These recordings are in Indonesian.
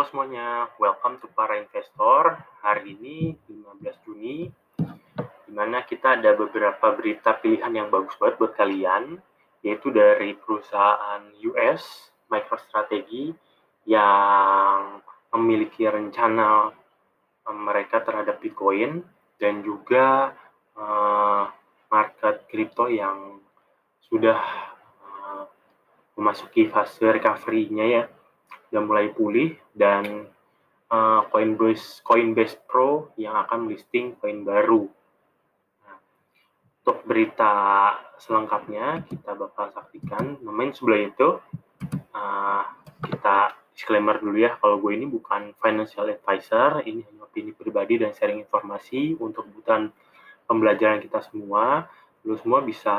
Halo semuanya, welcome to para investor. Hari ini 15 Juni, di mana kita ada beberapa berita pilihan yang bagus banget buat kalian, yaitu dari perusahaan US, MicroStrategy, yang memiliki rencana eh, mereka terhadap Bitcoin, dan juga uh, market kripto yang sudah uh, memasuki fase recovery-nya ya sudah mulai pulih dan uh, Coinbase Coinbase Pro yang akan listing koin baru. Nah, untuk berita selengkapnya kita bakal saksikan. Namun sebelum itu uh, kita disclaimer dulu ya kalau gue ini bukan financial advisor, ini hanya opini pribadi dan sharing informasi untuk kebutuhan pembelajaran kita semua. Lu semua bisa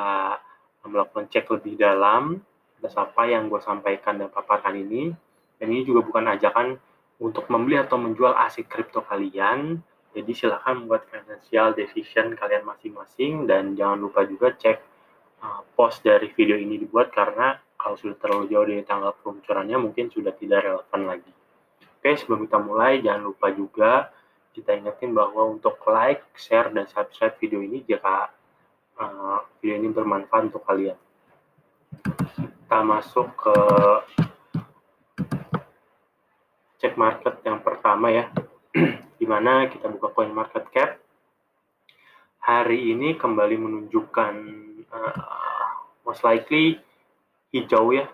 melakukan cek lebih dalam atas apa yang gue sampaikan dan paparkan ini dan ini juga bukan ajakan untuk membeli atau menjual aset kripto kalian. Jadi silahkan membuat financial decision kalian masing-masing dan jangan lupa juga cek uh, post dari video ini dibuat karena kalau sudah terlalu jauh dari tanggal peluncurannya mungkin sudah tidak relevan lagi. Oke, sebelum kita mulai jangan lupa juga kita ingetin bahwa untuk like, share, dan subscribe video ini jika uh, video ini bermanfaat untuk kalian. Kita masuk ke cek market yang pertama ya, di mana kita buka coin market cap. Hari ini kembali menunjukkan uh, most likely hijau ya,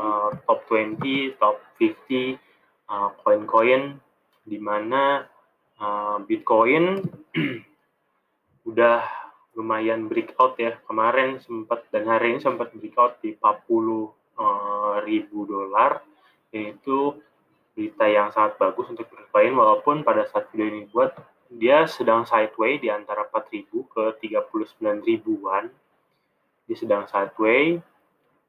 uh, top 20, top 50 uh, koin-koin di mana uh, Bitcoin udah lumayan breakout ya. Kemarin sempat dan hari ini sempat breakout di 40 uh, ribu dolar yaitu berita yang sangat bagus untuk Bitcoin walaupun pada saat video ini buat dia sedang sideways di antara 4000 ke 39 ribuan. Dia sedang sideways.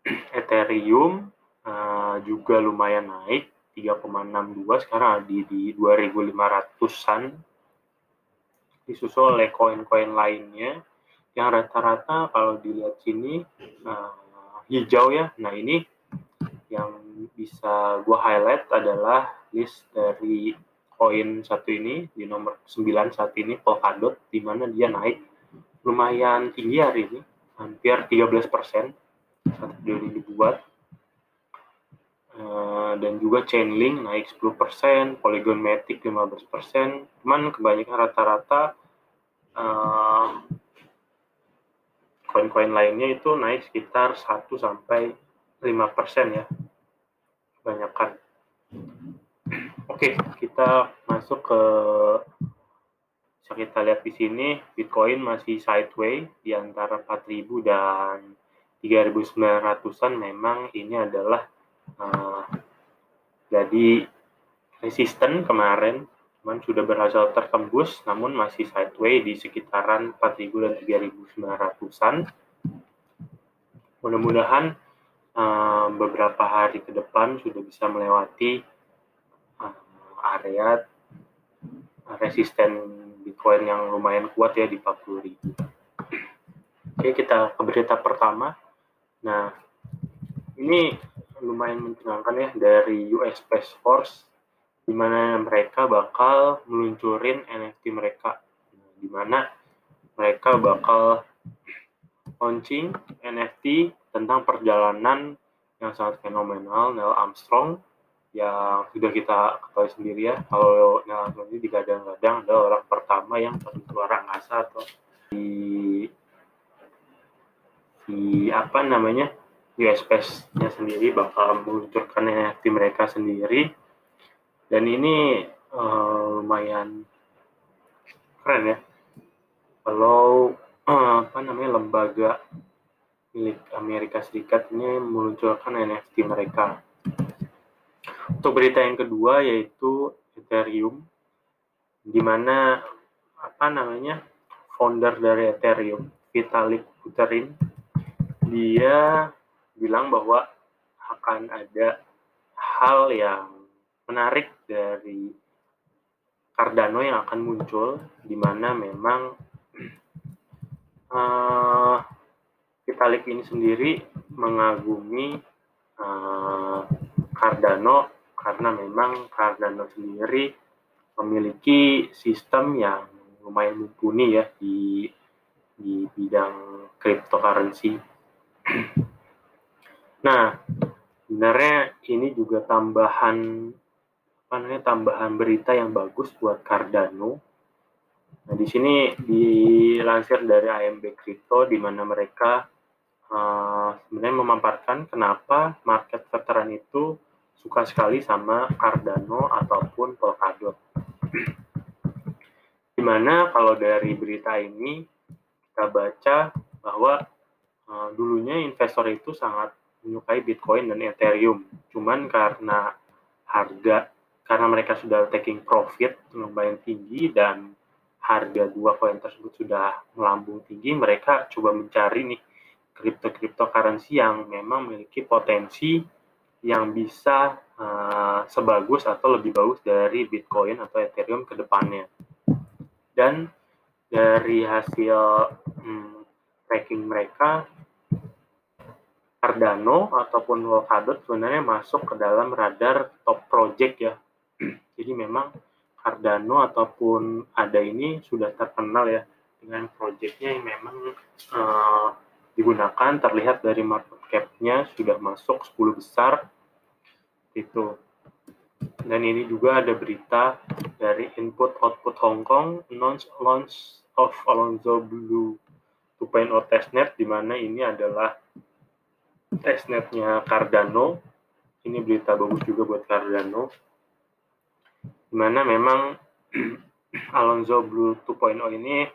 Ethereum uh, juga lumayan naik 3,62 sekarang di di 2500-an disusul oleh koin-koin lainnya. Yang rata-rata kalau dilihat sini uh, hijau ya. Nah ini yang bisa gue highlight adalah list dari koin satu ini di nomor 9 saat ini Polkadot di mana dia naik lumayan tinggi hari ini hampir 13 persen saat ini dibuat uh, dan juga Chainlink naik 10 persen Polygon Matic 15 persen. Cuman kebanyakan rata-rata uh, koin-koin lainnya itu naik sekitar 1 sampai 5% ya kebanyakan. Oke kita masuk ke bisa kita lihat di sini Bitcoin masih sideways di antara 4000 dan 3900-an memang ini adalah uh, jadi resisten kemarin cuman sudah berhasil tertembus namun masih sideways di sekitaran 4000 dan 3900-an mudah-mudahan um, beberapa hari ke depan sudah bisa melewati um, area resisten Bitcoin yang lumayan kuat ya di 40.000. Oke, kita ke berita pertama. Nah, ini lumayan mencengangkan ya dari US Space Force di mana mereka bakal meluncurin NFT mereka. Di mana mereka bakal launching NFT tentang perjalanan yang sangat fenomenal Neil Armstrong yang sudah kita ketahui sendiri ya. Kalau Neil Armstrong ini digadang-gadang adalah orang pertama yang pergi keluar angkasa atau di di apa namanya US Space-nya sendiri bakal meluncurkan NFT mereka sendiri. Dan ini uh, lumayan keren ya. Kalau uh, apa namanya lembaga milik Amerika Serikat ini meluncurkan NFT mereka. Untuk berita yang kedua yaitu Ethereum, di mana apa namanya founder dari Ethereum, Vitalik Buterin, dia bilang bahwa akan ada hal yang menarik dari Cardano yang akan muncul, di mana memang uh, Vitalik ini sendiri mengagumi uh, Cardano karena memang Cardano sendiri memiliki sistem yang lumayan mumpuni ya di di bidang cryptocurrency. Nah, sebenarnya ini juga tambahan apa namanya tambahan berita yang bagus buat Cardano. Nah, di sini dilansir dari AMB Crypto di mana mereka uh, sebenarnya memaparkan kenapa market veteran itu suka sekali sama Cardano ataupun Polkadot. Di mana kalau dari berita ini kita baca bahwa uh, dulunya investor itu sangat menyukai Bitcoin dan Ethereum. Cuman karena harga karena mereka sudah taking profit lumayan tinggi dan harga dua koin tersebut sudah melambung tinggi, mereka coba mencari nih kripto currency yang memang memiliki potensi yang bisa uh, sebagus atau lebih bagus dari Bitcoin atau Ethereum ke depannya. Dan dari hasil hmm, tracking mereka, Cardano ataupun Polkadot sebenarnya masuk ke dalam radar top project ya. Jadi memang Cardano ataupun ada ini sudah terkenal ya dengan projectnya yang memang uh, digunakan terlihat dari market cap-nya sudah masuk 10 besar itu. Dan ini juga ada berita dari input output Hong Kong launch launch of Alonzo Blue 2.0 testnet di mana ini adalah testnetnya Cardano. Ini berita bagus juga buat Cardano. Di mana memang Alonzo Blue 2.0 ini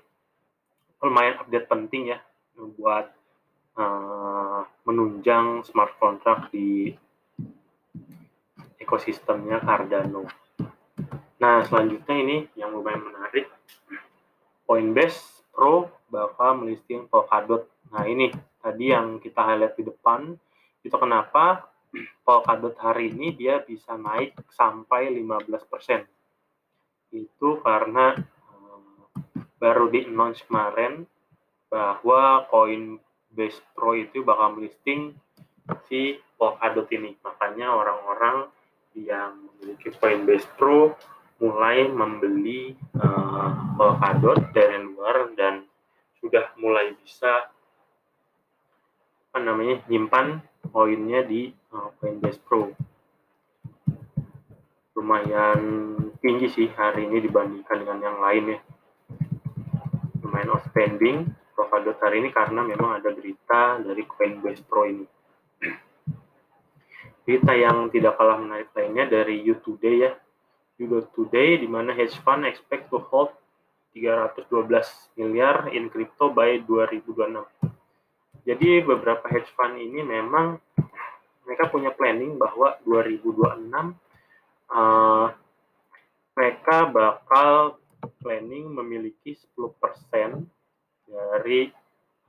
lumayan update penting ya buat uh, menunjang smart contract di ekosistemnya Cardano. Nah, selanjutnya ini yang lumayan menarik, Coinbase Pro bakal melisting Polkadot. Nah, ini tadi yang kita highlight di depan, itu kenapa Polkadot hari ini dia bisa naik sampai 15%. Itu karena um, baru di announce kemarin bahwa Coinbase Pro itu bakal melisting si Polkadot ini. Makanya orang-orang yang memiliki Coinbase Pro mulai membeli uh, Polkadot dari luar dan sudah mulai bisa apa namanya nyimpan poinnya di uh, Coinbase Pro. Lumayan tinggi sih hari ini dibandingkan dengan yang lain ya. Lumayan outstanding Polkadot hari ini karena memang ada berita dari Coinbase Pro ini. Berita yang tidak kalah menarik lainnya dari You Today ya. You Today di mana hedge fund expect to hold 312 miliar in crypto by 2026 jadi beberapa hedge fund ini memang mereka punya planning bahwa 2026 uh, mereka bakal planning memiliki 10% dari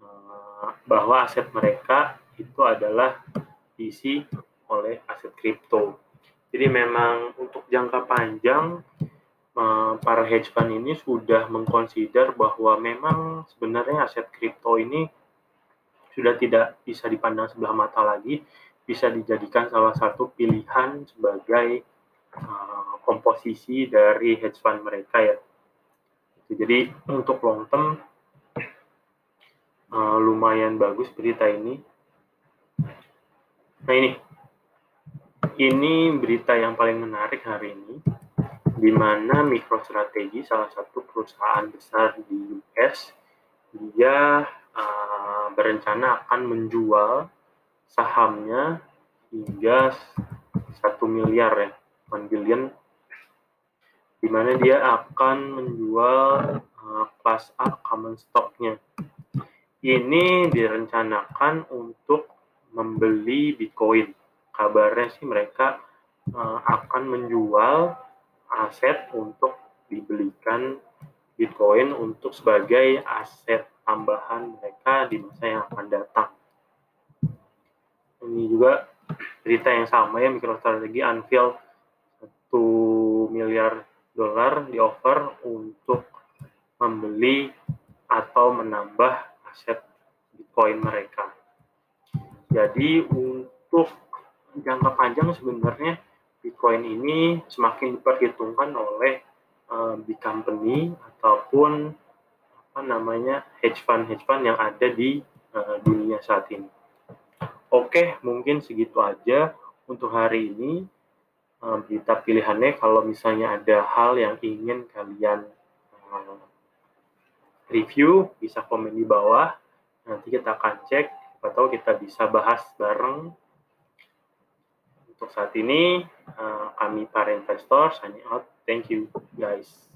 uh, bahwa aset mereka itu adalah diisi oleh aset kripto. Jadi memang untuk jangka panjang uh, para hedge fund ini sudah mengconsider bahwa memang sebenarnya aset kripto ini sudah tidak bisa dipandang sebelah mata lagi, bisa dijadikan salah satu pilihan sebagai uh, komposisi dari hedge fund mereka ya. Jadi untuk long term uh, lumayan bagus berita ini. Nah ini, ini berita yang paling menarik hari ini, di mana MicroStrategy salah satu perusahaan besar di US, dia uh, berencana akan menjual sahamnya hingga satu miliar ya, 1 billion, di mana dia akan menjual uh, kelas A common stocknya. Ini direncanakan untuk membeli Bitcoin. Kabarnya sih mereka uh, akan menjual aset untuk dibelikan Bitcoin untuk sebagai aset tambahan mereka di masa yang akan datang. Ini juga berita yang sama ya, MicroStrategy unveil 1 miliar dolar di offer untuk membeli atau menambah aset Bitcoin mereka. Jadi untuk jangka panjang sebenarnya Bitcoin ini semakin diperhitungkan oleh uh, big company ataupun apa namanya hedge fund hedge fund yang ada di uh, dunia saat ini. Oke, mungkin segitu aja untuk hari ini. Uh, pilihannya kalau misalnya ada hal yang ingin kalian review, bisa komen di bawah. Nanti kita akan cek, atau kita bisa bahas bareng untuk saat ini, uh, kami para investor signing out. Thank you, guys.